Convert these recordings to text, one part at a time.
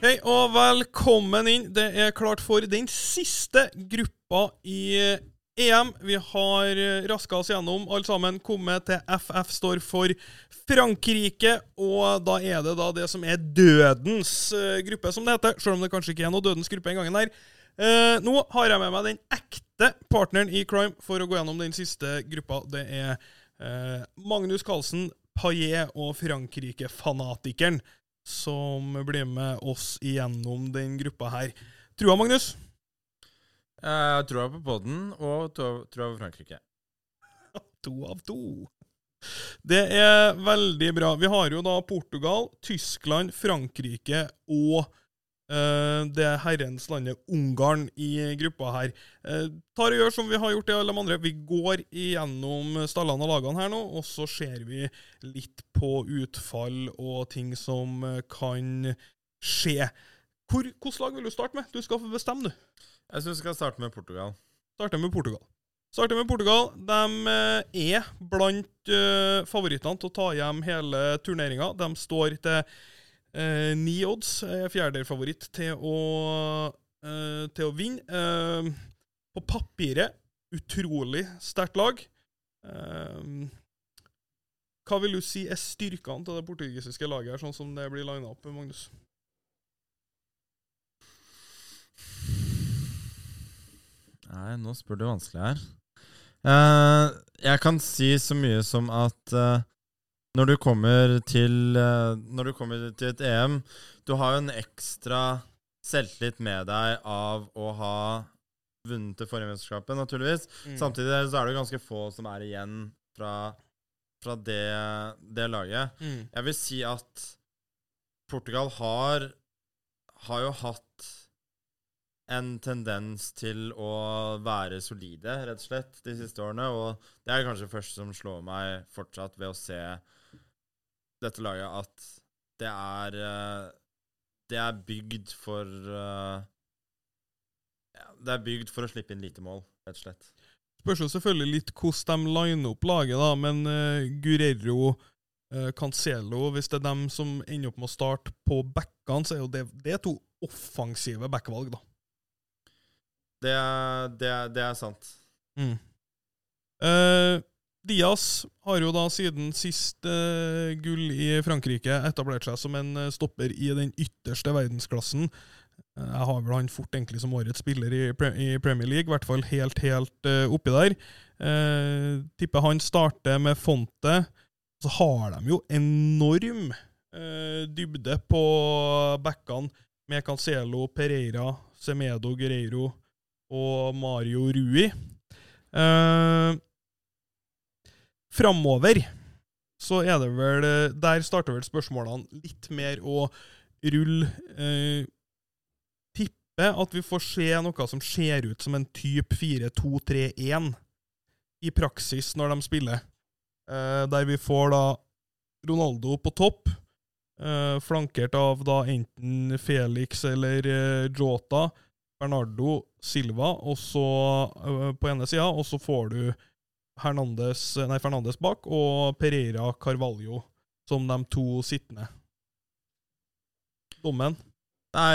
Hei og velkommen inn. Det er klart for den siste gruppa i EM. Vi har raska oss gjennom alle sammen, kommet til FF står for Frankrike. Og da er det da det som er dødens eh, gruppe, som det heter. Selv om det kanskje ikke er noe dødens gruppe en gang her. Eh, nå har jeg med meg den ekte partneren i crime for å gå gjennom den siste gruppa. Det er eh, Magnus Carlsen, Paillet og Frankrike-fanatikeren som blir med oss igjennom den gruppa her. Trua, Magnus? Jeg tror på podden og tror på Frankrike. to av to. Det er veldig bra. Vi har jo da Portugal, Tyskland, Frankrike og det er herrens landet Ungarn i gruppa her. Uh, tar og gjør som vi har gjort i alle de andre. Vi går igjennom stallene og lagene her nå, og så ser vi litt på utfall og ting som uh, kan skje. Hvor, Hvilket lag vil du starte med? Du skal få bestemme, du. Jeg syns vi skal starte med Portugal. Starte med Portugal. Starte med Portugal. De er blant favorittene til å ta hjem hele turneringa. De står til Eh, ni odds er fjerdedelfavoritt til, eh, til å vinne. Eh, på papiret utrolig sterkt lag. Eh, hva vil du si er styrkene til det portugisiske laget, her, sånn som det blir lina opp, Magnus? Nei, nå spør du vanskelig her. Uh, jeg kan si så mye som at når du kommer til uh, Når du kommer til et EM Du har jo en ekstra selvtillit med deg av å ha vunnet det forrige mesterskapet, naturligvis. Mm. Samtidig så er det ganske få som er igjen fra, fra det, det, laget. Mm. Jeg vil si at Portugal har, har jo hatt en tendens til å være solide, rett og slett, de siste årene. Og det er kanskje det første som slår meg fortsatt ved å se dette laget at det er uh, Det er bygd for uh, Det er bygd for å slippe inn lite mål, rett og slett. Spørs jo selvfølgelig litt hvordan de liner opp laget, da, men uh, Guerrero Cancelo, hvis det er dem som ender opp med å starte på backene, så er jo det, det er to offensive backvalg, da. Det det det er sant. Mm. Uh, Diaz har jo da siden sist uh, gull i Frankrike etablert seg som en uh, stopper i den ytterste verdensklassen. Uh, jeg har vel han fort egentlig som årets spiller i, pre i Premier League, i hvert fall helt, helt oppi der. tipper han starter med Fonte. Så har de jo enorm dybde på backene med Cancelo, Pereira, Semedo, Guerreiro og Mario Rui. Uh, Framover så er det vel eh, Der starter vel spørsmålene litt mer å rulle. Eh, tipper at vi får se noe som ser ut som en type 4-2-3-1 i praksis når de spiller. Eh, der vi får da Ronaldo på topp, eh, flankert av da enten Felix eller eh, Jota, Bernardo Silva, og så eh, på ene sida, og så får du Hernandez, nei, Fernandes bak og Pereira Carvalho som de to sittende. Dommen? Nei,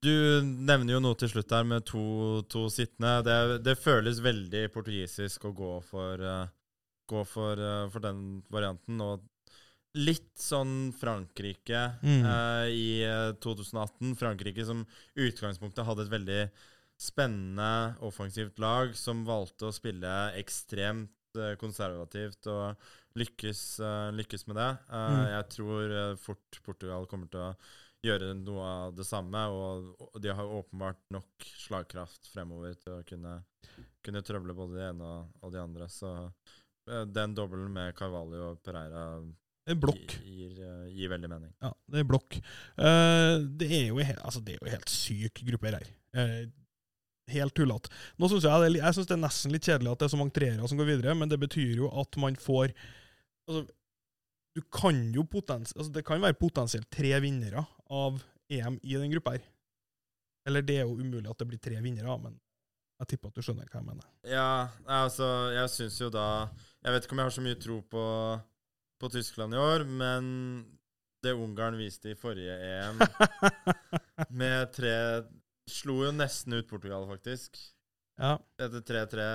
du nevner jo noe til slutt der med to, to sittende. Det, det, føles veldig portugisisk å gå for, uh, gå for, uh, for den varianten. Og litt sånn Frankrike mm. uh, i 2018. Frankrike som utgangspunktet hadde et veldig spennende offensivt lag som valgte å spille ekstremt uh, konservativt og lykkes, uh, lykkes med det. Uh, mm. Jeg tror fort Portugal kommer til å gjøre noe av det samme, og de har åpenbart nok slagkraft fremover til å kunne, kunne trøble både det ene og, de andre. Så den dobbelen med Carvalho og Pereira blokk. Gir, gir, veldig mening. Ja, det er blokk. Uh, det, er jo, altså, det er jo helt syk gruppe her. Uh, helt tullete. Nå synes jeg, jeg synes det er nesten litt kjedelig at det er så mange treere som går videre, men det betyr jo at man får altså, du kan jo potens, altså Det kan være potensielt tre vinnere av EM i den gruppa her. Eller det er jo umulig at det blir tre vinnere, men jeg tipper at du skjønner hva jeg mener. Ja, altså, jeg syns jo da Jeg vet ikke om jeg har så mye tro på, på Tyskland i år, men det Ungarn viste i forrige EM med tre Slo jo nesten ut Portugal, faktisk. Ja. Etter 3-3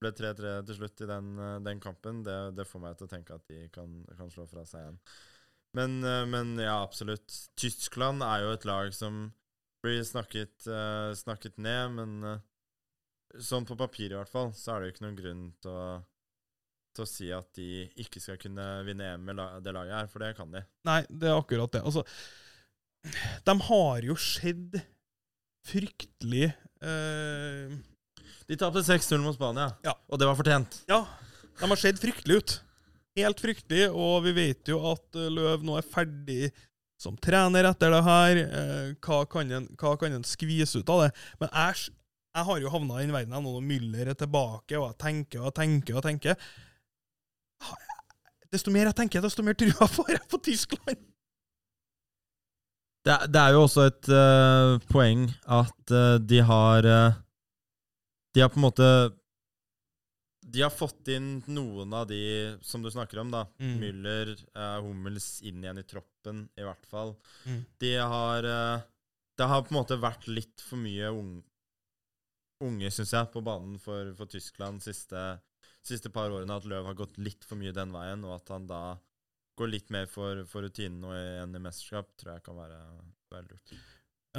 ble 3-3 til slutt i den, eh, den kampen. Det, det, får meg til å tenke at de kan, kan slå fra seg igjen. Men, eh, men, ja, absolutt. Tyskland er jo et lag som blir snakket, uh, snakket ned, men sånn på papir i hvert fall, så er det jo ikke noen grunn til å, til å si at de ikke skal kunne vinne EM med det laget her, for det kan de. Nei, det er akkurat det. Altså, de har jo skjedd fryktelig eh... De tapte 6-0 mot Spania, ja. og det var fortjent. Ja, de har sett fryktelig ut. Helt fryktelig, og vi vet jo at eh, Løv nå er ferdig som trener etter det her. Eh, hva, kan en, hva kan en skvise ut av det? Men jeg, jeg har jo havna i den verden nå når Müller er tilbake, og jeg tenker og tenker og tenker. Desto mer jeg tenker, desto mer trua får jeg på Tyskland. Det, det, er jo også et uh, poeng at uh, de har uh, De har på en måte De har fått inn noen av de som du snakker om, da. Mm. Müller, Hummels inn igjen i troppen, i hvert fall. Mm. De har Det har på en måte vært litt for mye unge, unge syns jeg, på banen for, for Tyskland siste, siste par årene. At Løv har gått litt for mye den veien, og at han da gå litt mer for, for rutinen og enn i mesterskap, tror jeg kan være, veldig lurt.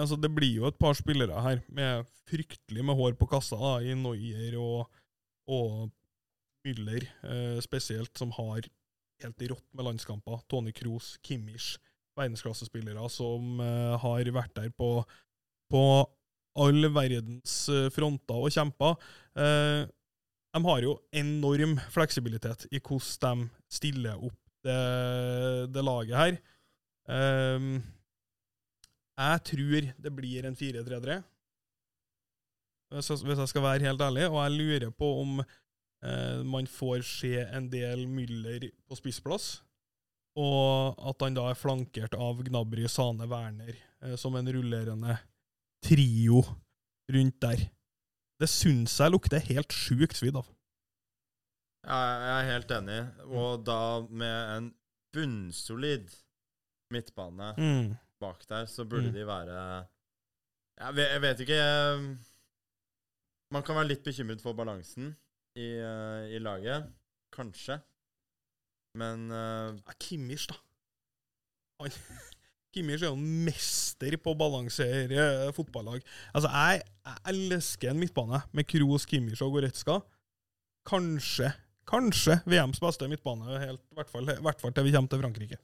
Altså, det blir jo et par spillere her med fryktelig med hår på kassa, da, i Noyer og, og Müller eh, spesielt, som har helt rått med landskamper. Tony Kroos, Kimmich, verdensklassespillere som eh, har vært der på, på all verdens eh, fronter og kjempa. Eh, de har jo enorm fleksibilitet i hvordan de stiller opp det, det laget her. Um, jeg tror det blir en 4-3-3, hvis jeg skal være helt ærlig. Og jeg lurer på om uh, man får se en del Müller på spissplass. Og at han da er flankert av Gnabry, Sane, Werner uh, som en rullerende trio rundt der. Det syns jeg lukter helt sjukt svidd av. Jeg er helt enig, og da med en bunnsolid midtbane mm. bak der, så burde mm. de være jeg vet, jeg vet, ikke Man kan være litt bekymret for balansen i, uh, i laget. Kanskje. Men uh, Kimmich, da. Han Kimmich er jo en mester på å balansere fotballag. Altså, jeg, jeg elsker en midtbane med Kroos, Kimmich og Goretzka. Kanskje kanskje VMs beste midtbane, helt, i hvert fall, hvert fall til vi kommer til Frankrike.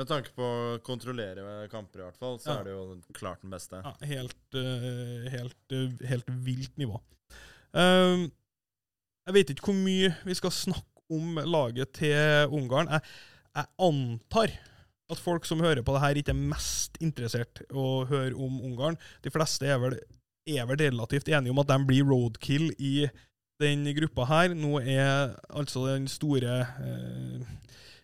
Med tanke på å kontrollere kamper, i hvert fall, så ja. er det jo klart den beste. Ja, helt, uh, helt, uh, helt vilt nivå. Uh, jeg vet ikke hvor mye vi skal snakke om laget til Ungarn. Jeg, jeg, antar at folk som hører på det her, ikke er mest interessert å høre om Ungarn. De fleste er vel, er vel relativt enige om at de blir roadkill i den gruppa her. Nå er altså den store eh,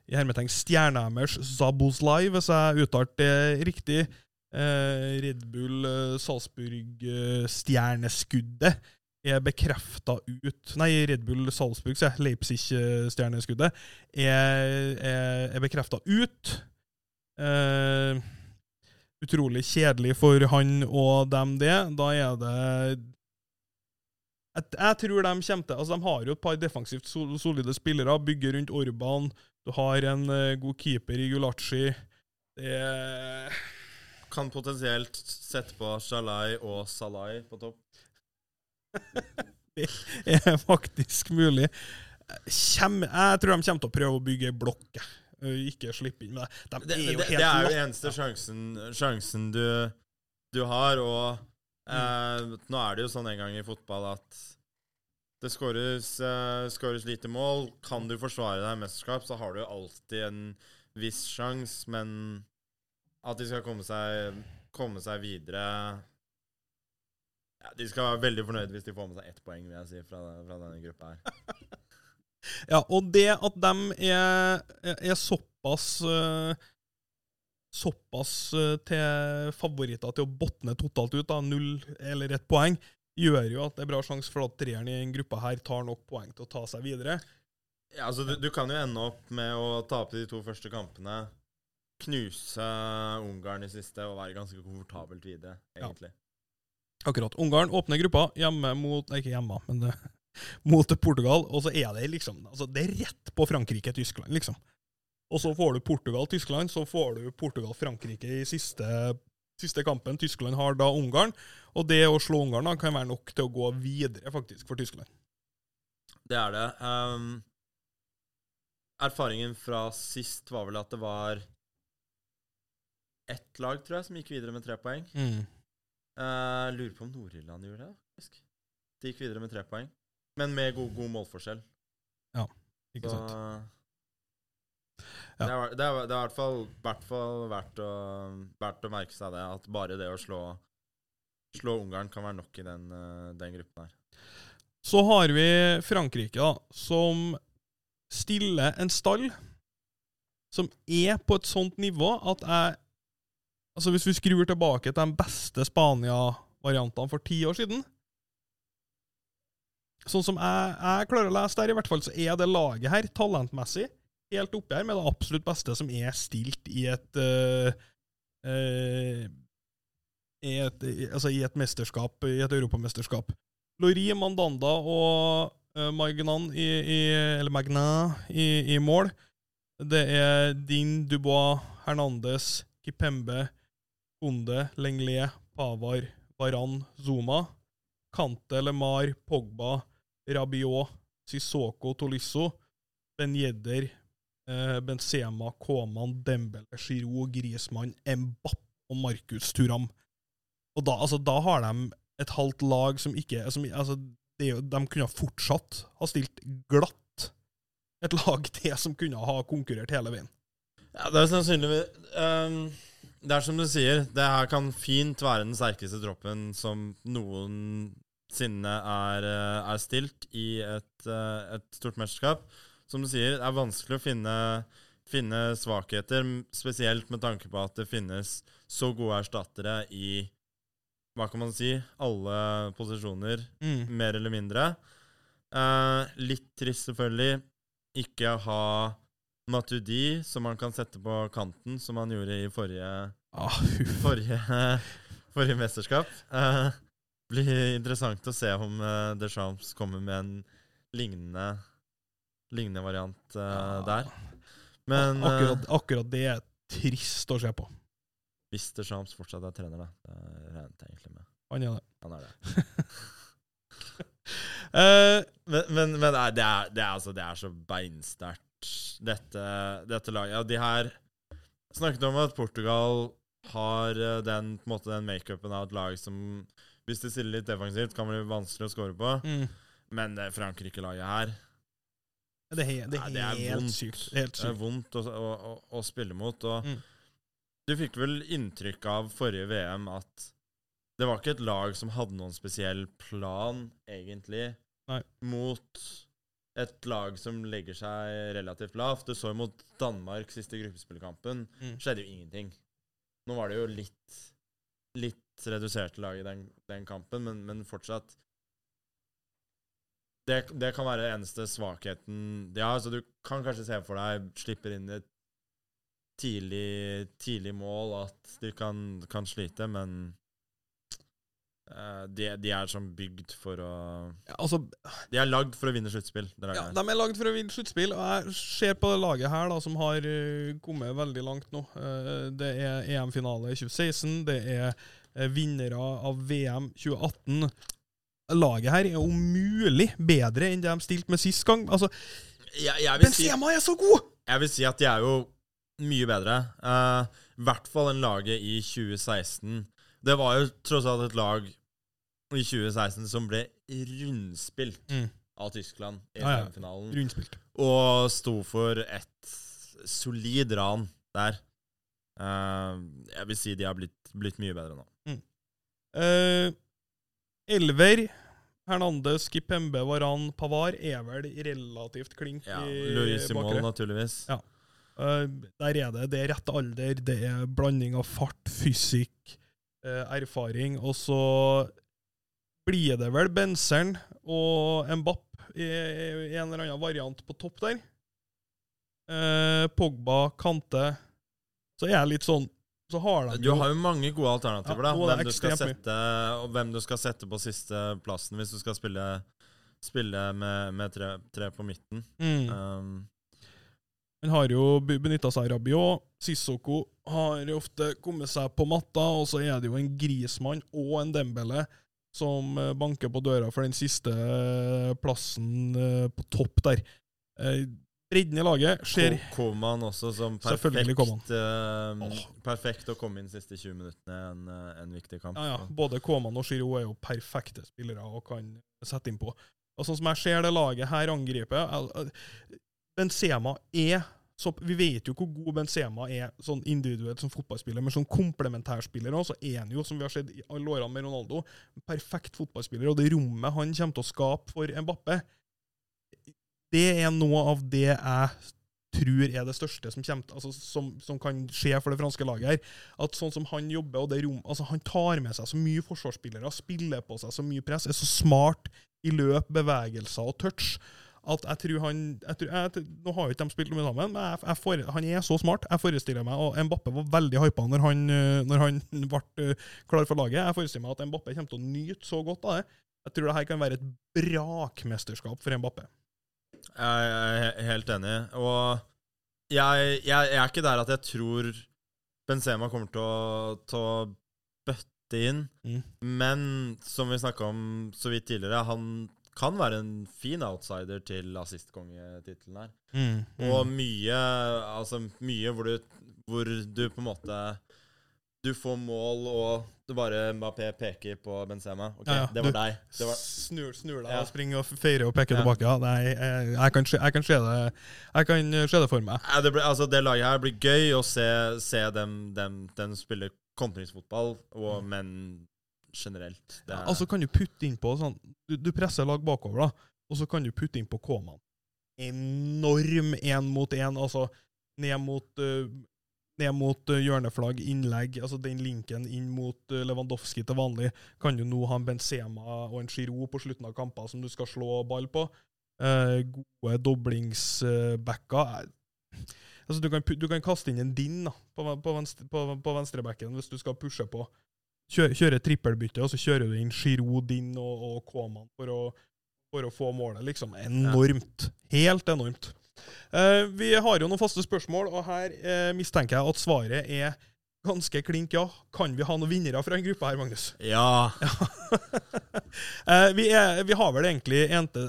i hermetegn stjernehammers Zabuzlai, hvis jeg uttalte det riktig. Eh, Red Bull eh, Salzburg-stjerneskuddet eh, er bekrefta ut Nei, Red Bull Salzburg, sier jeg. Leipzig-stjerneskuddet er, er, er bekrefta ut. Eh, utrolig kjedelig for han og dem, det. Da er det jeg, tror de kommer til Altså, De har jo et par defensivt solide spillere. Bygger rundt Orban. Du har en uh, god keeper i Gulaci. Det Kan potensielt sette på Shalai og Salai på topp. det er faktisk mulig. Kjem, jeg tror de kommer til å prøve å bygge blokk. Ikke slippe inn med det. De er det, det, det, er jo eneste sjansen, sjansen du, du har, og Eh, nå er det jo sånn en gang i fotball at det skåres, eh, lite mål. Kan du forsvare deg i mesterskap, så har du alltid en viss sjanse, men at de skal komme seg, komme seg videre ja, De skal være veldig fornøyde hvis de får med seg ett poeng, vil jeg si, fra, fra denne gruppa her. ja, og det at de er, er såpass uh, såpass eh, til favoritter til å botne totalt ut, da, null eller ett poeng, gjør jo at det er bra sjanse for at treeren i en gruppe her tar nok poeng til å ta seg videre. Ja, altså du, du kan jo ende opp med å tape de to første kampene knuse Ungarn i siste og være ganske komfortabelt videre, egentlig. Akkurat. Ungarn åpner gruppa hjemme mot Nei, ikke hjemme, men det, mot Portugal. Og så er det liksom altså Det er rett på Frankrike-Tyskland, liksom. Og så får du Portugal-Tyskland, så får du Portugal-Frankrike i siste, siste kampen. Tyskland har da Ungarn, og det å slå Ungarn da kan være nok til å gå videre, faktisk, for Tyskland. Det er det. Um, erfaringen fra sist var vel at det var ett lag, tror jeg, som gikk videre med tre poeng. Mm. Uh, lurer på om Nord-Irland gjorde det, faktisk. De gikk videre med tre poeng. Men med god, god målforskjell. Ikke Så sant? Det, er, det, er, det er i hvert fall, hvert fall verdt, å, verdt å merke seg det. At bare det å slå, slå Ungarn kan være nok i den, eh, den gruppen her. Så har vi Frankrike, da, som stiller en stall som er på et sånt nivå at jeg Altså, hvis vi skrur tilbake til de beste Spania-variantene for ti år siden Sånn som jeg, jeg klarer å lese der, i hvert fall, så er det laget her talentmessig helt oppi her med det absolutt beste som er stilt i et uh, uh, i et, altså i et mesterskap, i et europamesterskap. Lori Mandanda og uh, Magnan i, i, eller Magna i, i mål. Det er Din, Dubois, Hernandez, Kipembe, Konde, Lenglet, Pavar, Varan, Zuma. Kante, Lemar, Pogba, Rabiot, Sissoko, Tolisso, Ben Yedder, eh, Benzema, Koman, Dembele, Giroud, Griezmann, Mbapp og Markus Turam. Og da, altså, da har de et halvt lag som ikke som, altså, det De kunne fortsatt ha stilt glatt et lag til som kunne ha konkurrert hele veien. Ja, det er sannsynligvis um Det er som du sier, det her kan fint være den sterkeste troppen som noensinne er, eh, er stilt i et, eh, et stort mesterskap. Som du sier, det er vanskelig å finne, finne svakheter, spesielt med tanke på at det finnes så gode erstattere i hva kan man si alle posisjoner, Mm. mer eller mindre. Eh, litt trist, selvfølgelig, ikke ha Matudi, som man kan sette på kanten, som han gjorde i forrige, Ah, forrige, forrige mesterskap. Eh, blir interessant å se om uh, Deschamps kommer med en lignende, lignende variant uh, Ja. der. Men eh, akkurat, akkurat det er trist å se på. hvis det Shams fortsatt er trener, da. Det regnet jeg egentlig med. Han er det. Han er det. uh, Men, men, men det, er, det, er, altså, det er så beinsterkt, dette, dette laget. Ja, de her snakket om at Portugal har den, på en måte, den makeupen av et lag som Hvis de stiller litt defensivt, kan bli vanskelig å score på. mm. Men Frankrike-laget her Det er, he- det Nei, det er helt vondt. sykt. Det er Det er vondt å, å, å spille mot. Og Mm. du fikk vel inntrykk av forrige VM at det var ikke et lag som hadde noen spesiell plan, egentlig, Nei. mot et lag som legger seg relativt lavt. Du så jo mot Danmark siste gruppespillkampen. Mm. skjedde jo ingenting. Nå var det jo litt, litt reduserte lag i den, den kampen, men, men fortsatt det, det kan være eneste svakheten Ja, altså du kan kanskje se for deg slipper inn et tidlig, tidlig mål, at de kan, kan slite, men uh, de, de er sånn bygd for å Ja, Altså, De er lagd for å vinne sluttspill. ja, de er lagd for å vinne sluttspill, og jeg ser på det laget her, da, som har eh, kommet veldig langt nå. Eh, det er EM-finale i 2016, det er vinnere av VM 2018. Laget her er om mulig bedre enn det de stilte med sist gang. Altså, jeg, jeg, vil si, Benzema er så god! jeg vil si at de er jo mye bedre. Eh, I hvert fall enn laget i 2016. Det var jo tross alt et lag i 2016 som ble rundspilt Mm. av Tyskland i Ja, ja. Rundspilt. Og sto for et solid ran der. Uh, jeg vil si de har blitt, blitt mye bedre nå. Eh, Elver, Hernandez, Kipembe, Varan, Pavar er vel relativt klink Ja, i bakre. naturligvis. Ja. Eh, der er det. Det er rett alder, det er blanding av fart, fysikk, eh, erfaring. Og så blir det vel Benzeren og Mbapp i, en eller annen variant på topp der. Eh, Pogba, Kante, så er jeg litt sånn Så har de Du har jo mange gode alternativer, da. Hvem du, skal sette, og hvem du skal sette på siste plassen hvis du skal spille, spille med, med tre, tre på midten. mm. Um, Han har jo benytta seg av Rabiot. Sissoko har ofte kommet seg på matta, og så er det jo en Grismann og en Dembele som eh, banker på døra for den siste eh, plassen eh, på topp der. Bredden i laget skjer Kom han også som perfekt, uh, perfekt å komme inn de siste 20 minuttene i en, eh, en viktig kamp. Ja, ja. Både Koman og Giroud er jo perfekte spillere og kan sette innpå. Og sånn som jeg ser det laget her angripe al- al- Benzema er så, Vi vet jo hvor god Benzema er sånn individuelt som fotballspiller, men som komplementærspiller også, så er han jo, som vi har sett i alle årene med Ronaldo, en perfekt fotballspiller. Og det rommet han kommer til å skape for Mbappe, det er noe av det jeg tror er det største som, kommer, altså, som, som kan skje for det franske laget her. At sånn som han jobber, og det rom, altså Han tar med seg så mye forsvarsspillere, spiller på seg så mye press, er så smart i løp, bevegelser og touch. At jeg tror han jeg tror, jeg, Nå har jo ikke de spilt mye sammen, men jeg, for, han er så smart. Jeg forestiller meg, og Mbappe var veldig hypa når han, øh, når han ble øh, klar for laget. Jeg forestiller meg at Mbappe kommer til å nyte så godt av det. Jeg tror det her kan være et brakmesterskap for Mbappe. Jeg er helt enig. Og jeg, jeg, jeg er ikke der at jeg tror Benzema kommer til å, til å bøtte inn. Mm. Men som vi snakka om så vidt tidligere, han kan være en fin outsider til assistkongetittelen her. Mm. Og mye, altså mye hvor du, hvor du på en måte Du får mål, og du bare Mbappé peker på Benzema. Okay, Ja, ja, det var du- deg. Det var, Snur, snur deg Ja. og springer og feirer og peker tilbake. Ja, nei, jeg, jeg, kan jeg kan se det Jeg kan se det for meg. Det, ble, altså det laget her blir gøy å se, se dem, dem, dem spille kontringsfotball, og, men generelt. Er, altså kan du putte innpå sånn Du, du presser lag bakover, da, og så kan du putte inn på K-mann. Enorm én mot én, altså ned mot uh, ned mot uh, hjørneflagg, innlegg, altså den linken inn mot uh, Lewandowski til vanlig, kan du nå ha en Benzema og en Giroud på slutten av kamper som du skal slå ball på. Eh, gode doblingsbacker. altså du, kan, du kan kaste inn en din da, på, på, venstre, på, på venstrebacken hvis du skal pushe på. Kjøre, kjøre trippelbytte, og så kjører du inn Giroud, din og, og Koman for å, for å få målet. Liksom enormt. Helt enormt. Eh, vi har jo noen faste spørsmål, og her eh, mistenker jeg at svaret er ganske klink ja. Kan vi ha noen vinnere fra en gruppe her, Magnus? ja. Eh, vi, er, vi har vel egentlig ente,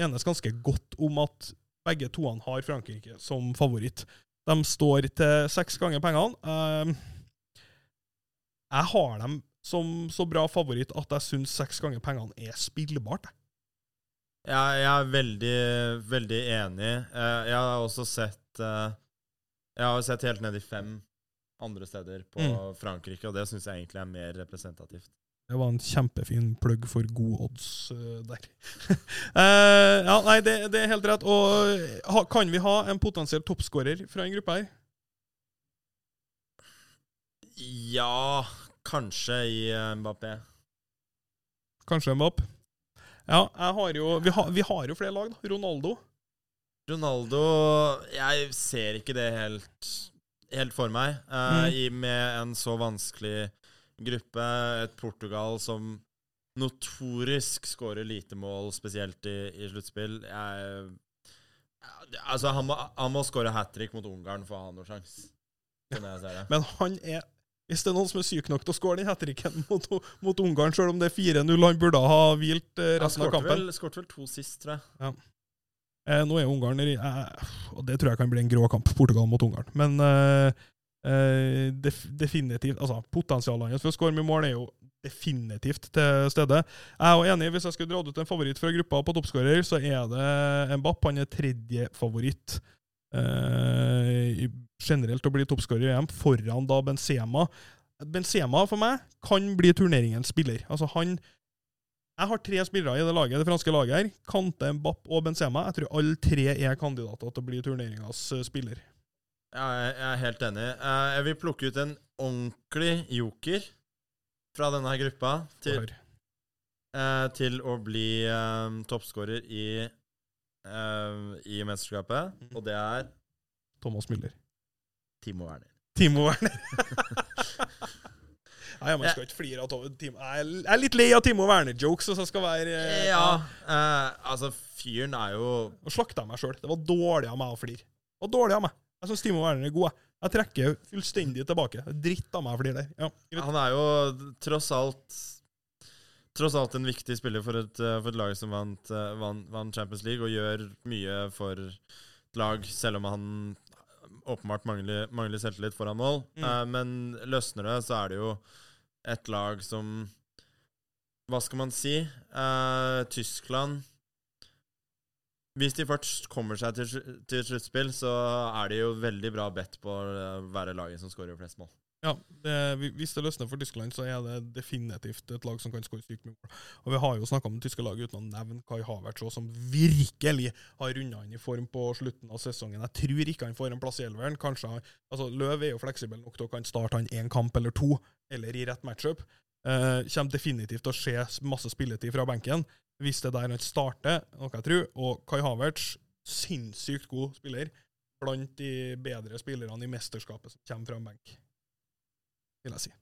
enes ganske godt om at begge toene har Frankrike som favoritt. De står til seks ganger pengene. Eh, jeg har dem som så bra favoritt at jeg syns seks ganger pengene er spillbart. Jeg, jeg er veldig, veldig enig. Eh, Jeg har også sett eh, Jeg har sett helt ned i fem andre steder på Mm. Frankrike, og det syns jeg egentlig er mer representativt. Det var en kjempefin plugg for god odds uh, der. uh, ja, nei, det, det er helt rett. Og ha, kan vi ha en potensiell toppskårer fra en gruppe her? Ja, kanskje i Mbappé. Kanskje Mbapp? Ja, jeg har jo, vi, har, vi har jo flere lag, da. Ronaldo. Ronaldo Jeg ser ikke det helt, helt for meg. eh, Mm. i, med en så vanskelig gruppe. Et Portugal som notorisk skårer lite mål, spesielt i, i sluttspill. Altså, han må, han må skåre hat trick mot Ungarn for å ha noen sjanse. Men han er Hvis det er noen som er syk nok til å skåre den hat tricken mot, mot Ungarn, selv om det er 4-0, han burde ha hvilt eh, resten av kampen. Han skåret vel to sist, tror jeg. Eh, nå er Ungarn i- eh, Og det tror jeg kan bli en grå kamp, Portugal mot Ungarn. Men eh, eh, def, definitivt Altså, potensialet hans for å skåre mye mål er jo definitivt til stede. Jeg er enig, hvis jeg skulle dratt ut en favoritt fra gruppa på toppskårer, så er det Mbapp. Han er tredje favoritt eh, generelt å bli toppskårer i EM, foran da Benzema. Benzema for meg kan bli turneringens spiller. Altså han Jeg har tre spillere i det laget, det franske laget her. Kante, Mbapp og Benzema. Jeg tror alle tre er kandidater til å bli turneringas eh, spiller. Ja, jeg er helt enig. Eh, Jeg vil plukke ut en ordentlig joker fra denne gruppa til, til å bli toppskårer i, eh, i mesterskapet, mm. og det er Thomas Müller. Timo Werner. Timo Werner. Nei, man skal ikke flire av Timo. Jeg er litt lei av Timo Werner-jokes, og så skal være eh, Ja, uh, altså, fyren er jo Nå slakta jeg meg sjøl. Det var dårlig av meg å flire. Det var dårlig av meg. Jeg syns Timo Werner er god. jeg. Jeg trekker fullstendig tilbake. Dritt av meg å flire der. Ja. Han er jo tross alt Tross alt en viktig spiller for et, eh, for et lag som vant, eh, vant, vant Champions League, og gjør mye for et lag, selv om han åpenbart mangler, mangler selvtillit foran mål. Mm. Eh, men løsner det, så er det jo et lag som Hva skal man si? Eh, Tyskland Hvis de først kommer seg til, til sluttspill, så er de jo veldig bra bedt på å være laget som skårer flest mål. Ja, det, Hvis det løsner for Tyskland, så er det definitivt et lag som kan skåre sykt mye mål. Og Vi har jo snakka om det tyske laget uten å nevne Kai Havertz, som virkelig har runda inn i form på slutten av sesongen. Jeg tror ikke han får en plass i elveren. Kanskje altså Løv er jo fleksibel nok til å kan starte han én kamp eller to, eller i rett matchup. Eh, kommer definitivt til å se masse spilletid fra benken, hvis det er der han starter, noe jeg tror. Og Kai Havertz, sinnssykt god spiller. Blant de bedre spillerne i mesterskapet som kommer fra en benk vil jeg si.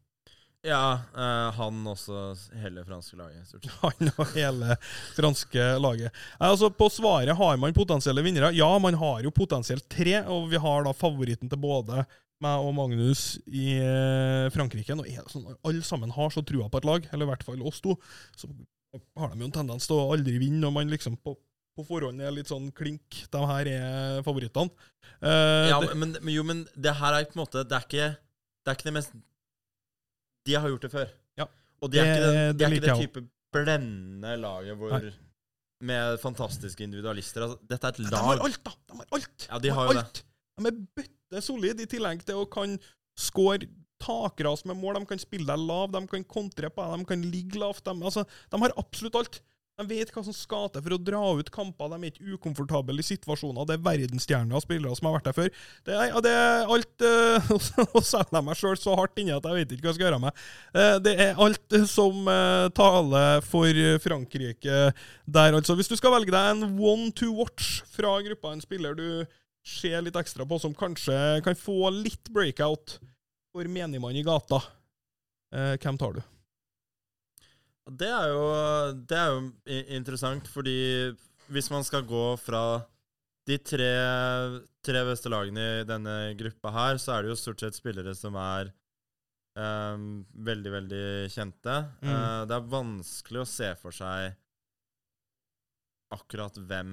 Ja, uh, han også hele franske laget, stort sett. Han og hele franske laget. Eh, Altså, På svaret har man potensielle vinnere. Ja, man har jo potensielt tre, og vi har da favoritten til både meg og Magnus i eh, Frankrike. Nå er det sånn at Alle sammen har så trua på et lag, eller i hvert fall oss to. Så har de jo en tendens til å aldri vinne, og man liksom på, på forhånd er litt sånn klink. De her er favorittene. Uh, Ja, det, men, men, jo, men det her er på en måte Det er ikke det, er ikke det mest De har gjort det før. Ja. Og de er Det- ikke, den, de det er ikke det type blendende laget hvor Nei. Med fantastiske individualister. Altså, dette er et lag. de har alt, da! De har alt! Ja, de har jo alt. De er bøttesolide, i tillegg til å kan score takras med mål. De kan spille deg lav, de kan kontre på deg, de kan ligge lavt. De, altså, de har absolutt alt. De vet hva som skal til for å dra ut kamper. De er ikke ukomfortable i situasjoner. Det er verdensstjerner og spillere som har vært der før. Det er, det er alt uh, Nå selger jeg meg sjøl så hardt inni at jeg vet ikke hva jeg skal gjøre med. Uh, det er alt eh, som uh, taler for Frankrike der, altså. Hvis du skal velge deg en one to watch fra gruppa, en spiller du ser litt ekstra på, som kanskje kan få litt breakout for menigmann i gata, hvem tar du? Det er jo, det er jo interessant, fordi hvis man skal gå fra de tre, tre beste lagene i denne gruppa her, så er det jo stort sett spillere som er um, veldig, veldig kjente. Mm. Uh, det er vanskelig å se for seg akkurat hvem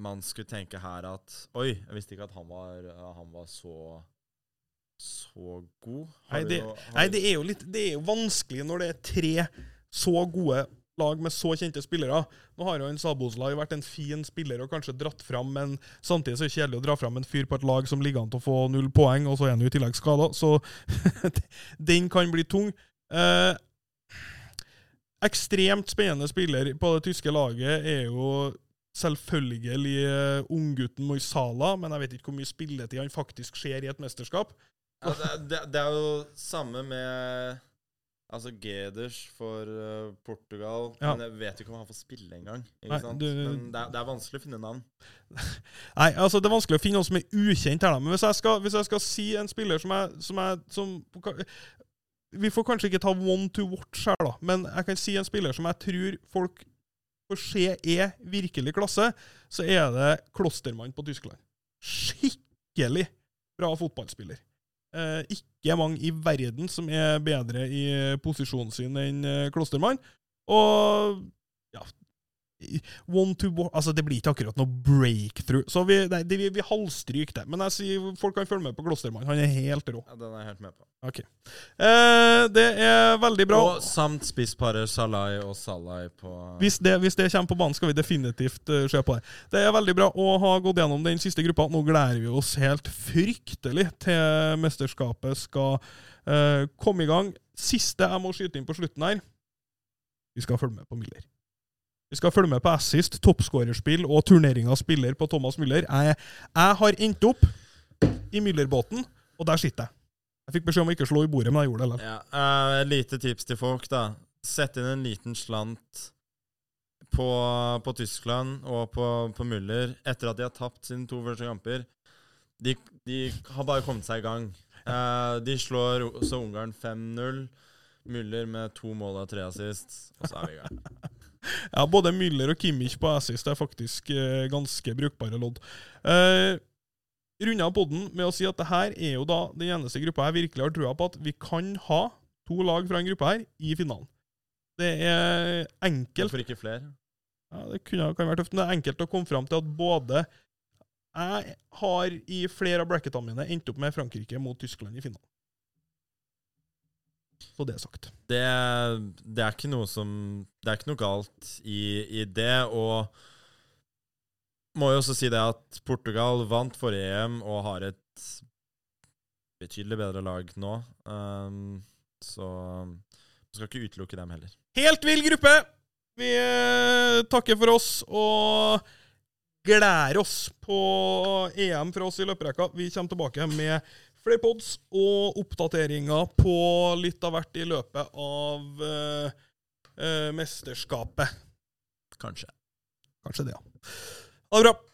man skulle tenke her at Oi, jeg visste ikke at han var, han var så så god. Nei, det- jo, Nei, det er litt Det er jo vanskelig når det er tre så gode lag med så kjente spillere. Nå har jo en Saboslai vært en fin spiller og kanskje dratt fram, men samtidig så er det kjedelig å dra fram en fyr på et lag som ligger an til å få null poeng, og så er han jo i tillegg skada, så den kan bli tung. Eh, ekstremt spennende spiller på det tyske laget er jo selvfølgelig eh, unggutten Moisala, men jeg vet ikke hvor mye spilletid han faktisk ser i et mesterskap. Ja, det, det, det er jo samme med Altså Geders for uh, Portugal. Ja. Men jeg vet ikke om han får spille engang. Men det det er vanskelig å finne navn. Nei, altså Det er vanskelig å finne noen som er ukjent her, da. Men hvis jeg skal, hvis jeg skal si en spiller som er, som jeg som, Vi får kanskje ikke ta one to watch her, da, men jeg kan si en spiller som jeg tror folk får se er virkelig klasse, så er det Klostermann på Tyskland. Skikkelig bra fotballspiller. Eh, ikke mange i verden som er bedre i posisjonen sin enn eh, Klostermann. Og ja One to one, altså Det blir ikke akkurat noe breakthrough. Så vi, nei, det, vi, vi halvstryker det. Men jeg sier folk kan følge med på Glostermann. Han er helt rå. Ja, den er jeg helt med på. Eh, det er veldig bra. Og samt spissparet Salai og Salai på Hvis det, hvis det kommer på banen, skal vi definitivt uh, se på det. Det er veldig bra å ha gått gjennom den siste gruppa. Nå gleder vi oss helt fryktelig til mesterskapet skal uh, komme i gang. Siste jeg må skyte inn på slutten her Vi skal følge med på Miller. Vi skal følge med på assist, toppskårerspill og turneringa spiller på Thomas Müller. Jeg, jeg har endt opp i Müller-båten, og der sitter jeg. Jeg fikk beskjed om å ikke slå i bordet, men jeg gjorde det likevel. Ja, uh, lite tips til folk, da. Sett inn en liten slant på, på Tyskland og på, på Müller etter at de har tapt sine to første kamper. de, de har bare kommet seg i gang. Uh, de slår også Ungarn 5-0. Müller med to mål og tre assist, og så er vi i gang. Ja, både Müller og Kimmich på assist er faktisk eh, ganske brukbare lodd. Eh, Runde av podden med å si at det her er jo da den eneste gruppa jeg virkelig har trua på at vi kan ha to lag fra en gruppe her i finalen. Det er enkelt Hvorfor ikke flere? ja, Det kunne, kan være tøft, men det er enkelt å komme fram til at både Jeg har i flere av bracketene mine endt opp med Frankrike mot Tyskland i finalen. Så det er sagt. Det, det er ikke noe som Det er ikke noe galt i, i det, og må jo også si det at Portugal vant forrige EM og har et betydelig bedre lag nå. Um, så man skal ikke utelukke dem heller. Helt vill gruppe! Vi eh, takker for oss og gleder oss på EM for oss i løperekka. Vi kommer tilbake med flere pods og oppdateringer på litt av hvert i løpet av eh, eh, mesterskapet. Kanskje. Kanskje det, ja. Ha det bra.